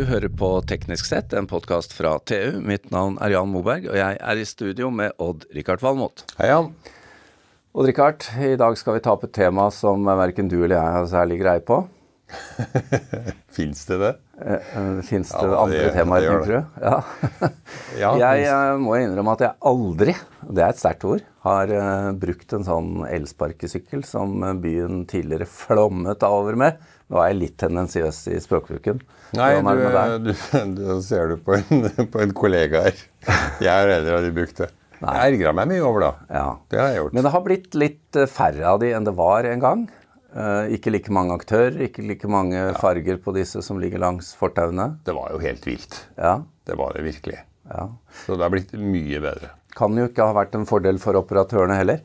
Du hører på Teknisk sett, en podkast fra TU. Mitt navn er Jan Moberg, og jeg er i studio med Odd-Rikard Valmot. Hei, Jan. Odd-Rikard, i dag skal vi ta opp et tema som verken du eller jeg har særlig greie på. Fins det det? Eh, eh Fins det ja, andre det, temaer, tenker du? Ja. ja jeg eh, må innrømme at jeg aldri, det er et sterkt ord, har brukt en sånn elsparkesykkel som byen tidligere flommet over med. Nå er jeg litt tendensiøs i språkbruken. Nei, du, du, du, ser du på en, på en kollega her. Jeg er aldri brukt det. Nei. Jeg ergra meg mye over det. Ja. Det har jeg gjort. Men det har blitt litt færre av de enn det var en gang. Eh, ikke like mange aktører, ikke like mange ja. farger på disse som ligger langs fortauene. Det var jo helt vilt. Ja. Det var det virkelig. Ja. Så det har blitt mye bedre. Kan jo ikke ha vært en fordel for operatørene heller.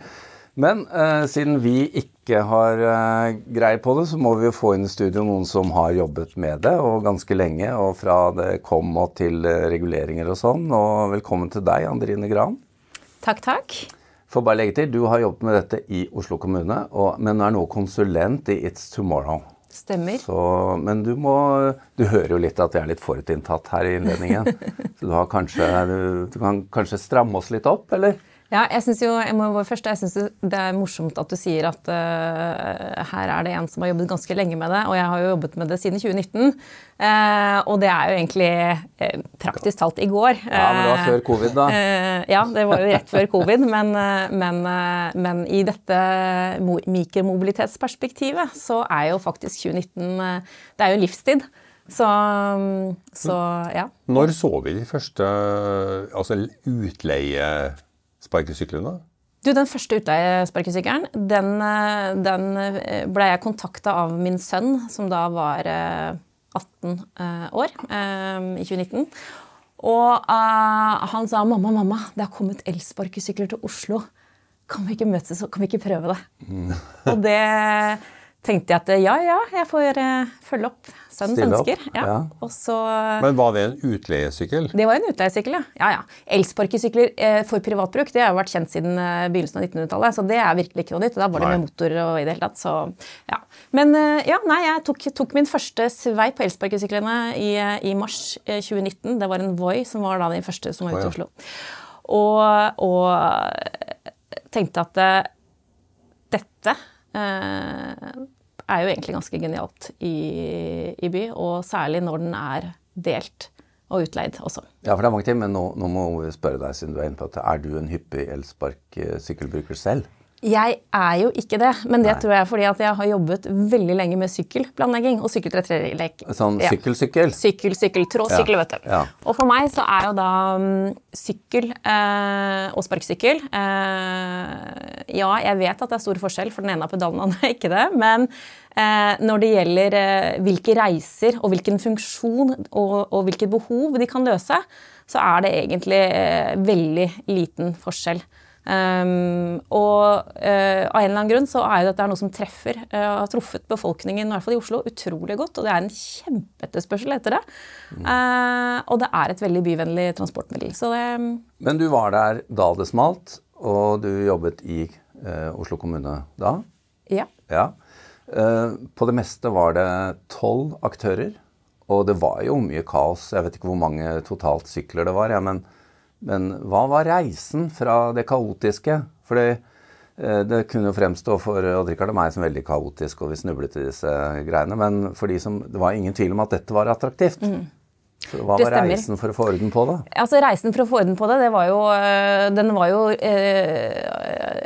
Men uh, siden vi ikke har uh, greie på det, så må vi jo få inn i studio noen som har jobbet med det, og ganske lenge. Og fra det kom og til reguleringer og sånn. Og velkommen til deg, Andrine Gran. Takk, takk. For bare legge til, Du har jobbet med dette i Oslo kommune, og, men er nå konsulent i It's Tomorrow. Stemmer. Så, men du må Du hører jo litt at vi er litt forutinntatt her i innledningen. så du, kanskje, du, du kan kanskje stramme oss litt opp, eller? Ja, jeg synes jo, jeg må først, jeg synes det er morsomt at du sier at uh, her er det en som har jobbet ganske lenge med det, og jeg har jo jobbet med det siden 2019. Uh, eh, og det er jo egentlig uh, praktisk talt i går. Ja, Men det var før covid, da. ja, det var jo rett før covid. Men, men, men i dette mikromobilitetsperspektivet så er jo faktisk 2019 Det er jo livstid. Så, så, ja. Når så vi de første altså utleie sparkesyklene? Du, Den første utleiesparkesykkelen den, eh, den eh, ble jeg kontakta av min sønn, som da var 18 eh, år, i 2019. Og han sa 'mamma, mamma, det har kommet elsparkesykler til Oslo'. Kan vi ikke møtes kan vi ikke prøve det? Mm. og det tenkte jeg at ja, ja, jeg får uh, følge opp sønnens ønsker. Ja. Ja. Så, Men var det en utleiesykkel? Det var en utleiesykkel, ja. ja, ja. Elsparkesykler uh, for privatbruk det har jo vært kjent siden uh, begynnelsen av 1900-tallet, så det er virkelig ikke noe nytt. Da var det med motor og i det hele tatt, så ja. Men ja, nei, jeg tok, tok min første sveip på elsparkesyklene i, i, mars 2019. Det var en Voi som var da den første som var ute i Oslo. Og, og tenkte at dette er jo egentlig ganske genialt i, i, by, og særlig når den er delt og utleid også. Ja, for det er mange ting, men nå, nå må vi spørre deg, siden du er inne på at er du en hyppig elsparkesykkelbruker selv? Jeg er jo ikke det, men det Nei. tror jeg er fordi at jeg har jobbet veldig lenge med sykkelplanlegging og sykkeltrettelek. Sånn sykkel-sykkel? Ja. Sykkel, sykkel, trådsykkel, ja. vet du. Ja. Og for meg så er jo da um, sykkel eh, og sparkesykkel eh, Ja, jeg vet at det er stor forskjell, for den ene har pedalen, den andre ikke det. Men eh, når det gjelder eh, hvilke reiser og hvilken funksjon og, og hvilket behov de kan løse, så er det egentlig eh, veldig liten forskjell. Um, og uh, av en eller annen grunn så er jo dette noe som treffer, uh, har truffet befolkningen i hvert fall i Oslo utrolig godt. Og det er en kjempeetterspørsel etter det. Uh, og det er et veldig byvennlig transportmiddel. Det, Men du var der da det smalt, og du jobbet i Oslo kommune da? Ja. ja. på det meste var det tolv aktører, og det var jo mye kaos. Jeg vet ikke hvor mange totalt sykler det var, ja, men men hva var reisen fra det kaotiske? Fordi eh, det kunne jo fremstå for Odd-Rikard og meg som veldig kaotisk, og vi snublet i disse greiene. Men for de som, det var ingen tvil om at dette var attraktivt. Mm. Så hva var reisen for å få orden på det? Altså Reisen for å få orden på det, det var jo, eh, den var jo eh,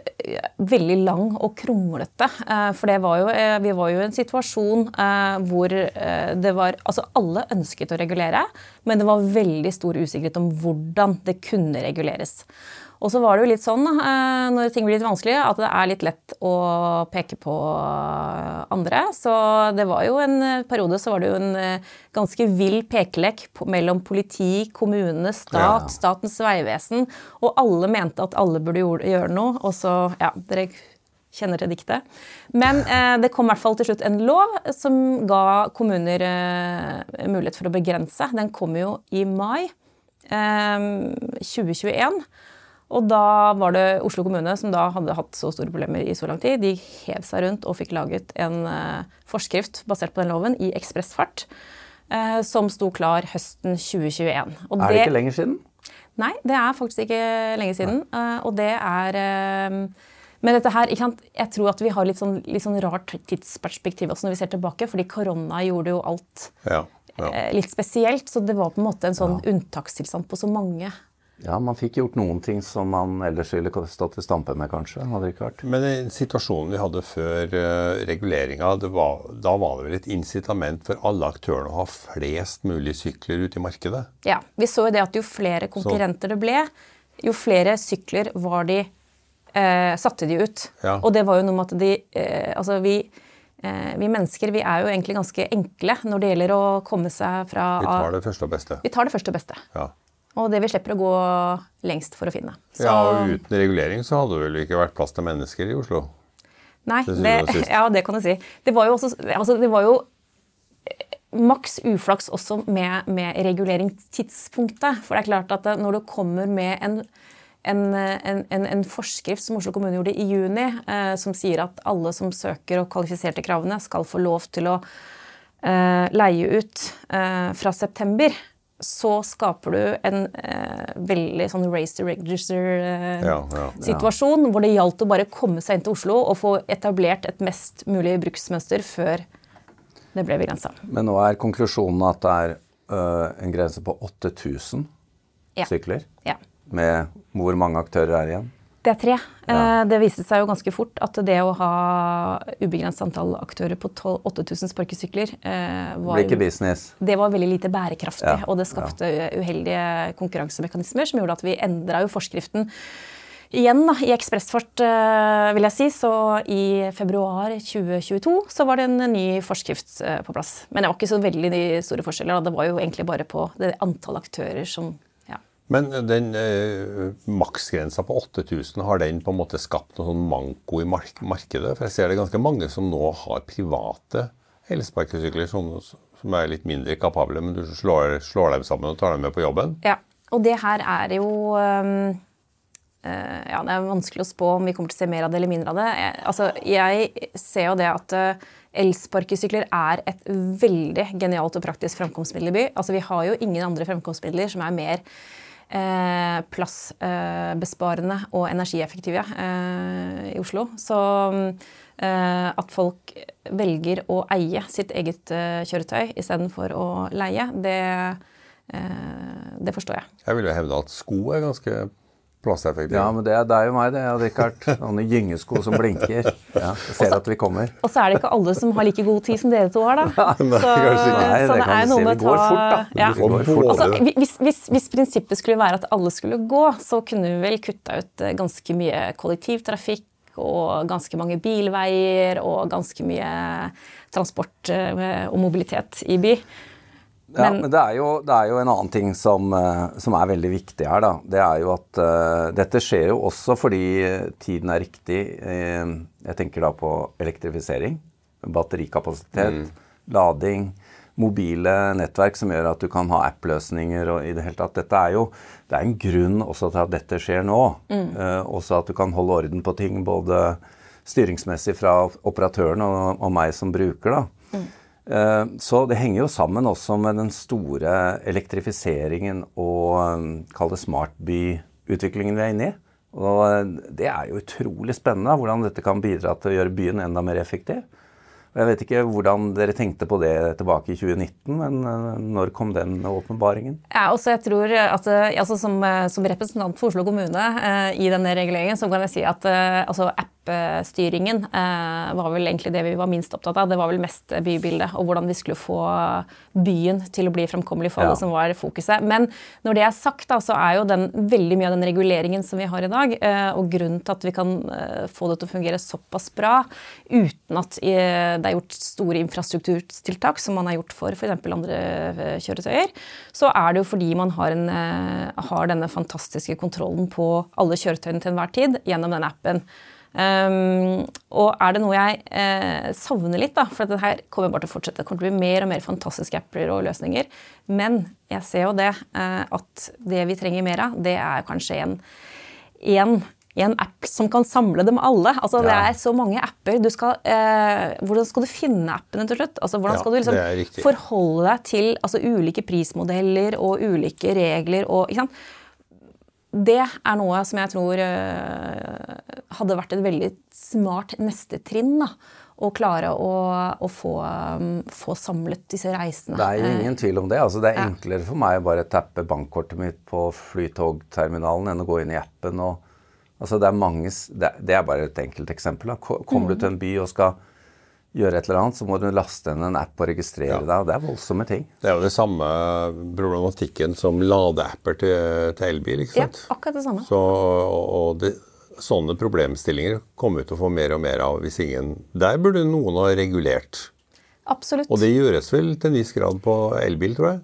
veldig lang og kronglete. Eh, for det var jo, eh, vi var jo i en situasjon eh, hvor eh, det var Altså alle ønsket å regulere, men det var veldig stor usikkerhet om hvordan det kunne reguleres. Og så var det jo litt sånn eh, når ting blir litt vanskelig, at det er litt lett å peke på andre. Så det var jo en periode så var det jo en eh, ganske vill pekelek mellom politi, kommune, stat, ja. Statens vegvesen. Og alle mente at alle burde gjøre noe. Og så, ja, dere kjenner til diktet. Men eh, det kom i hvert fall til slutt en lov som ga kommuner eh, mulighet for å begrense. Den kom jo i mai eh, 2021. Og da var det Oslo kommune, som da hadde hatt så store problemer i så lang tid, de hev seg rundt og fikk laget en uh, forskrift basert på den loven i ekspressfart. eh, som sto klar høsten 2021. Og er det, det ikke lenger siden? Nei, det er faktisk ikke lenge siden. Nei. og det er Men dette her, jeg tror at vi har litt sånn, litt sånn rart tidsperspektiv også når vi ser tilbake, fordi korona gjorde jo alt ja, ja. Litt spesielt. Så det var på en måte en sånn ja. unntakstilstand på så mange ja, man fikk gjort noen ting som man ellers ville stått i stampe med, kanskje. hadde det ikke vært. Men i situasjonen vi hadde før uh, reguleringa, da var det vel et incitament for alle aktørene å ha flest mulig sykler ute i markedet? Ja, vi så jo det at jo flere konkurrenter det ble, jo flere sykler var de uh, satte de ut. Ja. Og det var jo noe med at de uh, Altså, vi vi mennesker vi er jo egentlig ganske enkle når det gjelder å komme seg fra Vi tar det første og beste. Vi tar det første og beste. Ja og det vi slipper å gå lengst for å finne. Så, ja, og Uten regulering så hadde det vel ikke vært plass til mennesker i Oslo? Nei, det, ja, det kan du si. Det var jo også altså, det var jo eh, maks uflaks også med, med reguleringstidspunktet. For det er klart at eh, når du kommer med en, en, en, en forskrift som Oslo kommune gjorde i juni, eh, som sier at alle som søker og kvalifiserte kravene, skal få lov til å eh, leie ut eh, fra september så skaper du en eh, veldig sånn race to register-situasjon, eh, ja, ja, hvor det gjaldt å bare komme seg inn til Oslo og få etablert et mest mulig bruksmønster før det ble begrensa. Men nå er konklusjonen at det er øh, en grense på 8000 sykler? Med hvor mange aktører er igjen? Det er tre. Ja. Eh, det viste seg jo ganske fort at det å ha ubegrenset antall aktører på 8000 sparkesykler eh, var. Det var veldig lite bærekraftig. Ja. Og det skapte ja. uheldige konkurransemekanismer som gjorde at vi endra jo forskriften igjen da, i ekspressfart, eh, vil jeg si. Så i februar 2022 så var det en ny forskrift på plass. Men det var ikke så veldig store forskjeller. Da. Det var jo egentlig bare på det antall aktører som men den eh, maksgrensa på 8000, har den på en måte skapt noe sånn manko i mark markedet? For jeg ser det er ganske mange som nå har private elsparkesykler som, som, er litt mindre kapable, men du slår, slår, dem sammen og tar dem med på jobben? Ja, og det her er jo um, uh, Ja, det er vanskelig å spå om vi kommer til å se mer av det eller mindre av det. Jeg, altså, jeg ser jo det at uh, Elsparkesykler er et veldig genialt og praktisk framkomstmiddel i by. Altså, vi har jo ingen andre fremkomstmidler som er mer plassbesparende eh, og energieffektive eh, i Oslo. Så eh, at folk velger å eie sitt eget kjøretøy istedenfor å leie, det, det forstår jeg. Jeg vil jo hevde at sko er ganske plasseffektiv. Ja, men det er deg og meg, det, Richard. Sånne gyngesko som blinker. Ja, jeg ser at vi kommer. Og så er det ikke alle som har like god tid som dere to har, da. Så, Nei, så det, er noe med å ta går fort. Ja. Fort. Altså, hvis, hvis, hvis, prinsippet skulle være at alle skulle gå, så kunne vi vel kutta ut eh, ganske mye kollektivtrafikk og ganske mange bilveier og ganske mye transport eh, og mobilitet i by. Ja, men, det, er jo, det, er jo, en annen ting som, eh, som, er veldig viktig her. da. Det er jo at uh, dette skjer jo også fordi tiden er riktig. Uh, jeg tenker da på elektrifisering. Batterikapasitet, mm. lading, mobile nettverk som gjør at du kan ha app-løsninger og i det hele tatt. Dette er jo det er en grunn også til at dette skjer nå. Mm. Uh, også at du kan holde orden på ting både styringsmessig fra operatøren og, og meg som bruker. da. Mm. Eh, så det henger jo sammen også med den store elektrifiseringen og um, kall det smartbyutviklingen vi er inne i. Og eh, det er jo utrolig spennende hvordan dette kan bidra til å gjøre byen enda mer effektiv. Jeg vet ikke hvordan dere tenkte på det tilbake i 2019, men eh, når kom den åpenbaringen? Ja, også jeg tror at altså som, som, representant for Oslo kommune eh, i denne reguleringen, så kan jeg si at eh, altså app-styringen eh, var vel egentlig det vi var minst opptatt av. Det var vel mest bybildet og hvordan vi skulle få byen til å bli fremkommelig for alle ja. som var fokuset. Men når det er sagt, da, så er jo den, veldig mye av den reguleringen som vi har i dag, eh, og grunnen til at vi kan eh, få det til å fungere såpass bra uten at det er gjort store infrastrukturtiltak, som man har gjort for f.eks. andre kjøretøyer, så er det jo fordi man har, en, har, denne fantastiske kontrollen på alle kjøretøyene til enhver tid gjennom den appen. Um, og er det noe jeg eh, savner litt, da, for dette her kommer bare til å fortsette. Det kommer til å bli mer og mer fantastiske apper og løsninger. Men jeg ser jo det, eh, at det vi trenger mer av, det er kanskje en, en en app som kan samle dem alle. Altså, Det er så mange apper. Du skal, eh, hvordan skal du finne appene til slutt? Altså, hvordan Ja, skal du liksom det forholde deg til altså, ulike prismodeller og ulike regler? Og, ikke sant? Det er noe som jeg tror eh, hadde vært et veldig smart neste trinn. da. Å klare å, å få, um, få samlet disse reisene. Det er ingen tvil om det. Altså, det er enklere for meg å bare tappe bankkortet mitt på flytogterminalen enn å gå inn i appen. Og, altså, det, er mange, det, er- bare et enkelt eksempel. Da. Ko- Kommer du til en by og skal gjøre et eller annet, så må du laste inn en app og registrere Ja. deg. og Det er voldsomme ting. Det er jo det samme problematikken som ladeapper til, til elbil. ikke sant? ja, akkurat det samme. Så, og det, sånne problemstillinger kommer vi til å få mer og mer av hvis ingen Der burde noen ha regulert. Absolutt. Og det gjøres vel til en viss grad på elbil, tror jeg.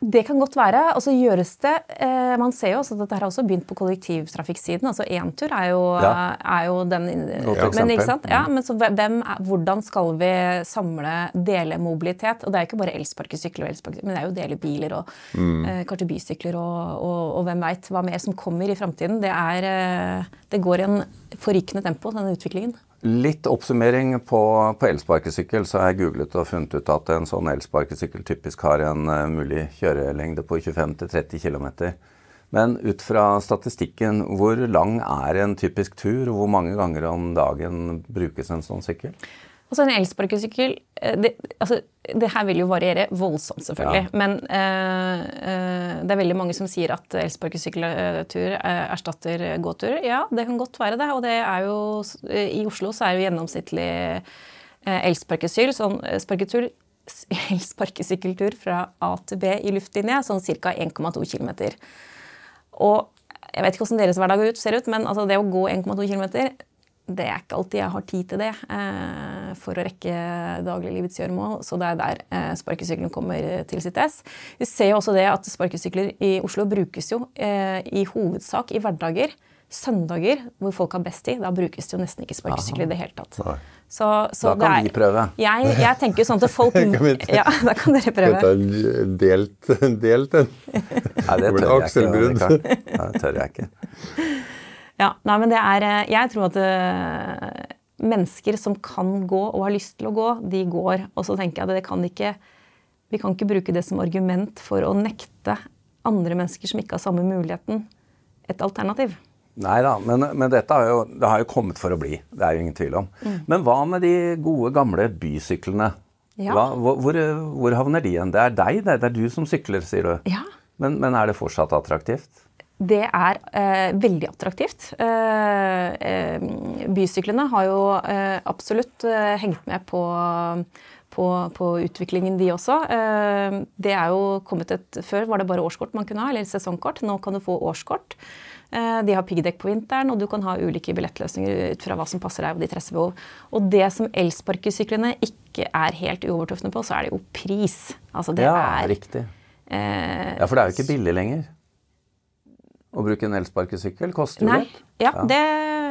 Det kan godt være. og så gjøres det, eh, Man ser jo også at dette har også begynt på kollektivtrafikksiden. altså Entur er jo, Ja. er jo den Godt men, eksempel. ikke sant? Ja, men så hvem, Hvordan skal vi samle delemobilitet? Og det er jo ikke bare elsparkesykler, og elsparkesykler, men det er jo delebiler og eh, kanskje bysykler og, og, og hvem veit hva mer som kommer i framtiden. Det, er, eh, det går i en forrykende tempo, denne utviklingen. Litt oppsummering på, på elsparkesykkel. Så har jeg googlet og funnet ut at en sånn elsparkesykkel typisk har en eh, mulig kjørelengde på 25-30 km. Men ut fra statistikken, hvor lang er en typisk tur, og hvor mange ganger om dagen brukes en sånn sykkel? Altså En elsparkesykkel eh, det, altså, det her vil jo variere voldsomt, selvfølgelig. Ja. Men uh, uh, det er veldig mange som sier at elsparkesykkeltur erstatter gåtur. Ja, det kan godt være det. Og det er jo I Oslo så er jo gjennomsnittlig uh, elsparkesykkel sånn sparketur elsparkesykkeltur fra A til B i luftlinje, sånn ca. 1,2 km. Og jeg vet ikke hvordan deres hverdag ser ut, men altså det å gå 1,2 km, det er ikke alltid jeg har tid til det eh, for å rekke dagliglivets gjøremål. Så det er der eh, sparkesykkelen kommer til sitt ess. Vi ser jo også det at sparkesykler i Oslo brukes jo eh, i hovedsak i hverdager. Søndager, hvor folk har best tid, da brukes det jo nesten ikke sparkesykler i det hele tatt. Så, så Da kan det er- vi prøve. Jeg, jeg tenker jo sånn at folk Ja, da kan dere prøve. Dette er delt, delt en. Nei, det tør jeg ikke. Nei, det tør jeg ikke. Ja, nei, men det er eh, Jeg tror at eh, mennesker som kan gå og har lyst til å gå, de går. Og så tenker jeg at det kan ikke Vi kan ikke bruke det som argument for å nekte andre mennesker som ikke har samme muligheten, et alternativ. Nei da, men, men dette har jo, det har jo kommet for å bli. Det er jo ingen tvil om. Men hva med de gode, gamle bysyklene? Ja. Hva, hvor, hvor havner de igjen? Det er deg, det. Det er du som sykler, sier du. Ja. Men, men er det fortsatt attraktivt? Det er eh, veldig attraktivt. Eh, eh, bysyklene har jo eh, absolutt eh, hengt med på, på, på utviklingen, de også. Eh, det er jo kommet et, Før var det bare årskort man kunne ha, eller sesongkort. Nå kan du få årskort. De har piggdekk på vinteren, og du kan ha ulike billettløsninger ut fra hva som passer deg og ditt reisebehov. Og det som elsparkesyklene ikke er helt uovertrufne på, så er det jo pris. Altså det ja, er riktig. eh, Ja, for det er jo ikke billig lenger. Å bruke en elsparkesykkel koster jo litt. Ja, Det,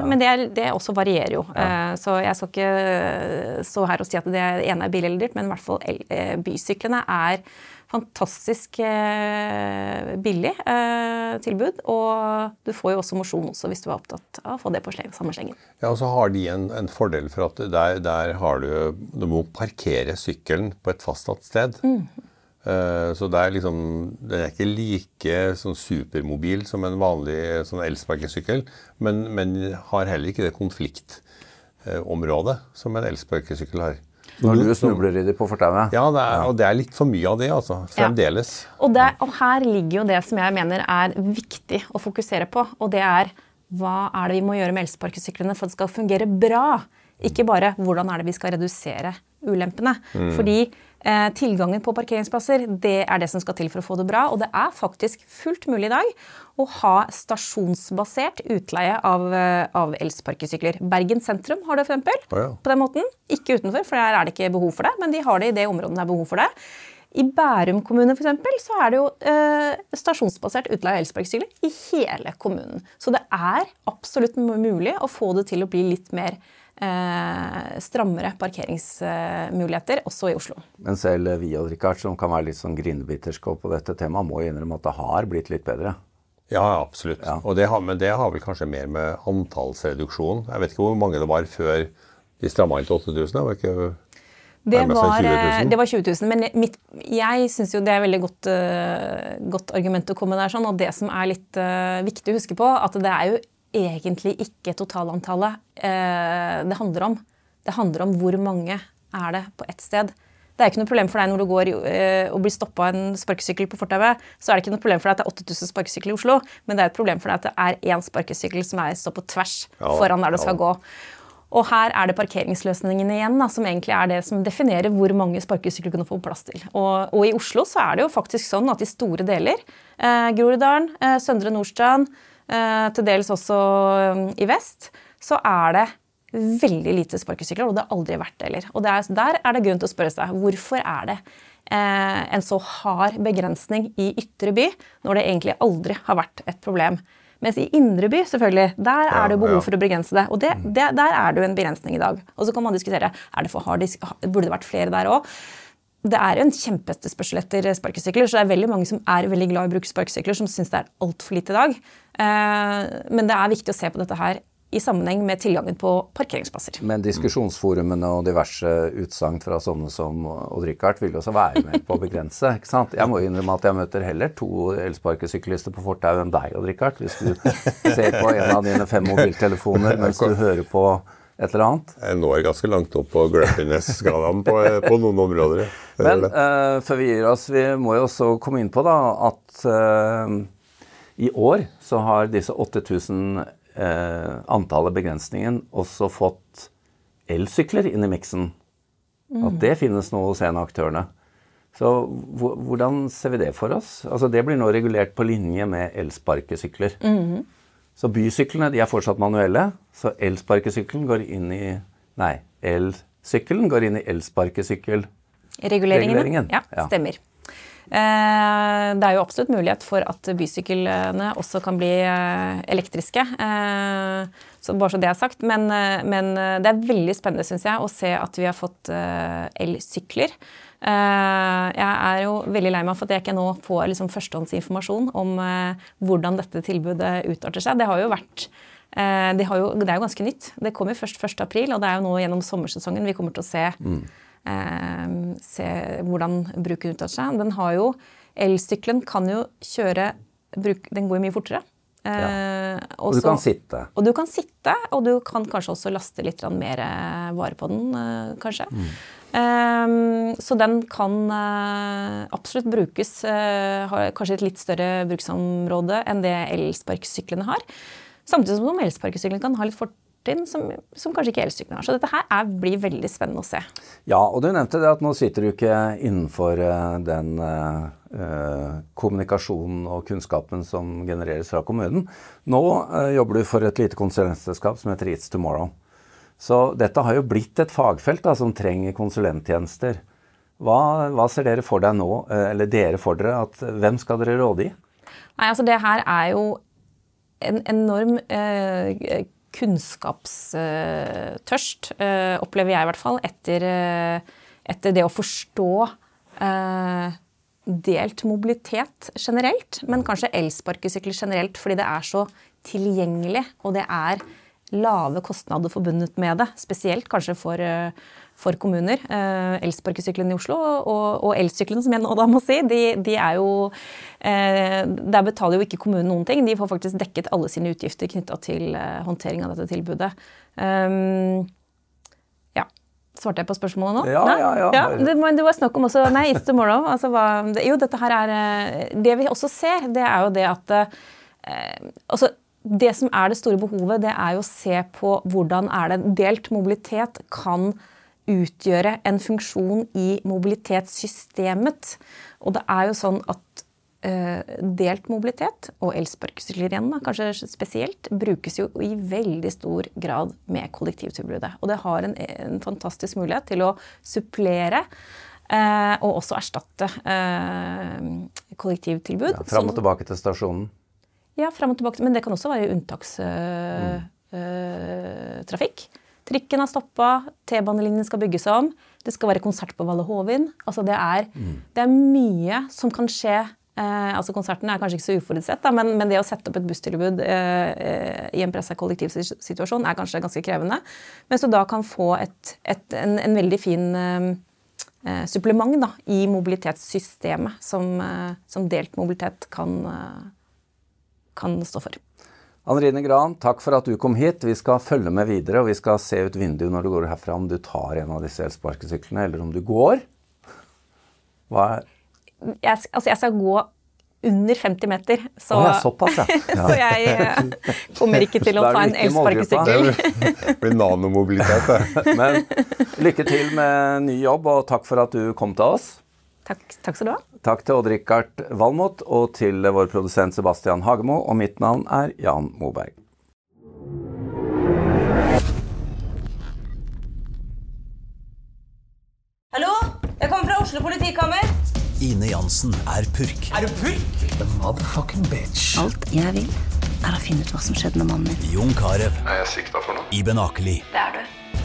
men det, er- det også varierer jo. Ja. Så jeg skal ikke stå her og si at det ene er billig eller dyrt, men i hvert fall el- eh, bysyklene er fantastisk eh, billig eh, tilbud. Og du får jo også mosjon også hvis du er opptatt av å få det på samme slengen. Ja, og så har de en, en fordel for at der, der har du Du må parkere sykkelen på et fastsatt sted. Eh, så det er liksom Den er ikke like sånn supermobil som en vanlig sånn elsparkesykkel, men, men har heller ikke det konfliktområdet som en elsparkesykkel har. Når du snubler i det på fortauet. Ja, det er, og det er litt for mye av det, altså. Fremdeles. Og, det, og her ligger jo det som jeg mener er viktig å fokusere på. Og det er hva er det vi må gjøre med elsparkesyklene for at det skal fungere bra? Ikke bare hvordan er det vi skal redusere ulempene. Fordi eh, tilgangen på parkeringsplasser det er det som skal til for å få det bra. Og det er faktisk fullt mulig i dag å ha stasjonsbasert utleie av, eh, av elsparkesykler. Bergen sentrum har det f.eks. Oh, ja. på den måten. Ikke utenfor, for der er det ikke behov for det. Men de har det i det området det er behov for det. I Bærum kommune for eksempel, så er det jo eh, stasjonsbasert utleie av elsparkesykler i hele kommunen. Så det er absolutt mulig å få det til å bli litt mer eh, strammere parkeringsmuligheter, også i Oslo. Men selv vi og Richard, som kan være litt sånn grinebiterske på dette temaet, må innrømme at det har blitt litt bedre. Ja, absolutt. Ja. Og det har, men det har vel kanskje mer med antallsreduksjon Jeg vet ikke hvor mange det var før de stramma inn til 8000? Det var ikke det var, eh, det var, 20 000. Men mitt, jeg syns jo det er veldig godt, uh, godt, argument å komme der. sånn, Og det som er litt uh, viktig å huske på, at det er jo egentlig ikke totalantallet eh, det handler om. Det handler om hvor mange er det på ett sted. Det er ikke noe problem for deg når du går eh, og blir stoppa av en sparkesykkel på fortauet. Så er det ikke noe problem for deg at det er 8000 sparkesykler i Oslo, men det er et problem for deg at det er én sparkesykkel som er, står på tvers ja, foran der du skal ja. gå. Og her er det parkeringsløsningen igjen da, som egentlig er det som definerer hvor mange sparkesykler du kan få plass til. Og, og, i Oslo så er det jo faktisk sånn at i store deler, eh, Groruddalen, eh, Søndre Nordstrand, til dels også um, i vest, så er det veldig lite sparkesykler, og det har aldri vært det heller. Og er, der er det grunn til å spørre seg hvorfor er det eh, en så hard begrensning i ytre by, når det egentlig aldri har vært et problem. Mens i indre by, selvfølgelig, der er det behov for å begrense det. Og det, mm. det, der er det jo en begrensning i dag. Og så kan man diskutere er det for hard, burde det vært flere der òg. Det er jo en kjempeetterspørsel etter sparkesykler, så det er veldig mange som er veldig glad i å bruke sparkesykler, som syns det er altfor lite i dag. Eh, men det er viktig å se på dette her i sammenheng med tilgangen på parkeringsplasser. Men diskusjonsforumene og diverse utsagn fra sånne som Odd-Rikard vil også være med på å begrense. ikke sant? Jeg må innrømme at jeg møter heller to elsparkesyklister på fortau enn deg, Odd-Rikard. Hvis du ser på en av dine fem mobiltelefoner mens du hører på et eller annet. Jeg når ganske langt opp på grumpiness-skalaen på, på, noen områder. Men uh, før vi gir oss, vi må jo også komme inn på da, at uh, i år så har disse 8000 uh, antallet begrensningen også fått elsykler inn i miksen. Mm. At det finnes nå hos en av aktørene. Så hvordan ser vi det for oss? Altså Det blir nå regulert på linje med elsparkesykler. Mm. Så bysyklene de er fortsatt manuelle, så elsparkesykkelen går inn i Nei, elsykkelen går inn i elsparkesykkelreguleringen. Ja, stemmer. Eh, det er jo absolutt mulighet for at bysyklene også kan bli eh, elektriske. Eh, så bare så det er sagt. Men, men det er veldig spennende, syns jeg, å se at vi har fått elsykler. Jeg er jo veldig lei meg for at jeg ikke nå får liksom førstehåndsinformasjon om hvordan dette tilbudet utarter seg. Det har jo vært det, har jo, det er jo ganske nytt. Det kommer først 1.4, og det er jo nå gjennom sommersesongen vi kommer til å se mm eh, se hvordan bruken utarter seg. Den har jo Elsykkelen kan jo kjøre Den går jo mye fortere. Ja. Eh, og du kan sitte. Og du kan sitte, og du kan kanskje også laste litt mer eh, vare på den, eh, kanskje. Mm. Um, så den kan uh, absolutt brukes, uh, har kanskje et litt større bruksområde enn det elsparkesyklene har. Samtidig som elsparkesyklene kan ha litt fort som, som kanskje ikke elsyklene har. Så dette her er, blir veldig spennende å se. Ja, og du nevnte det at nå sitter du ikke innenfor uh, den kommunikasjonen og kunnskapen som genereres fra kommunen. Nå jobber du for et lite konsulentselskap som heter It's Tomorrow. Så dette har jo blitt et fagfelt da, som trenger konsulenttjenester. Hva, hva, ser dere for deg nå, eller dere for dere, at hvem skal dere råde i? Nei, altså Det her er jo en enorm eh, kunnskapstørst, eh, opplever jeg i hvert fall, etter, eh, etter det å forstå eh, delt mobilitet generelt, men kanskje elsparkesykler generelt, fordi det er så tilgjengelig, og det er lave kostnader forbundet med det. Spesielt kanskje for, for kommuner. Eh, elsparkesyklene i Oslo og, og elsyklene, som jeg nå da må si, de, de er jo eh, Der betaler jo ikke kommunen noen ting. De får faktisk dekket alle sine utgifter knytta til eh, håndtering av dette tilbudet. Um, ja. Svarte jeg på spørsmålet nå? Ja, ja, ja. ja det, det, var snakk om også Nei, it's tomorrow. Altså, hva, det, jo, dette her er eh, Det vi også ser, det er jo det at eh, altså, det som er det store behovet, det er jo å se på hvordan er det delt mobilitet kan utgjøre en funksjon i mobilitetssystemet. Og det er jo sånn at uh, delt mobilitet, og elsparkesykler igjen da, kanskje spesielt, brukes jo i veldig stor grad med kollektivtilbudet. Og det har en, en fantastisk mulighet til å supplere eh, og også erstatte eh, kollektivtilbud. Ja, fram og tilbake til stasjonen? Ja, fram og tilbake. Men det kan også være unntakstrafikk. Mm. Trikken har stoppa, T-banelinjen skal bygges om, det skal være konsert på Valle Hovin. Altså det, er, mm. det er mye som kan skje Eh, altså Konserten er kanskje ikke så uforutsett, da, men, men, det å sette opp et busstilbud eh, i en pressa kollektivsituasjon er kanskje ganske krevende. Mens du da kan få et, et, en, en, veldig fin eh, supplement da, i mobilitetssystemet som, som delt mobilitet kan, kan stå for. Anne Rine Gran, takk for at du kom hit. Vi skal følge med videre, og vi skal se ut vinduet når du går herfra om du tar en av disse elsparkesyklene, eller om du går. Hva er jeg, altså jeg skal gå under 50 meter. Så, oh, ja, såpass, ja. ja. så jeg eh, kommer ikke til å ta en elsparkesykkel. Det blir nanomobilitet, det. Men lykke til med ny jobb, og takk for at du kom til oss. Takk, takk skal du ha. Takk til Odd-Rikard Valmot og til vår produsent Sebastian Hagemo. Og mitt navn er Jan Moberg. Hallo? Jeg kommer fra Oslo politikammer. Ine Jansen er purk. Er du purk? The motherfucking bitch. Alt jeg vil, er å finne ut hva som skjedde med mannen min. Jon Carew. Er jeg sikta for noe? Iben Akeli. Det er du.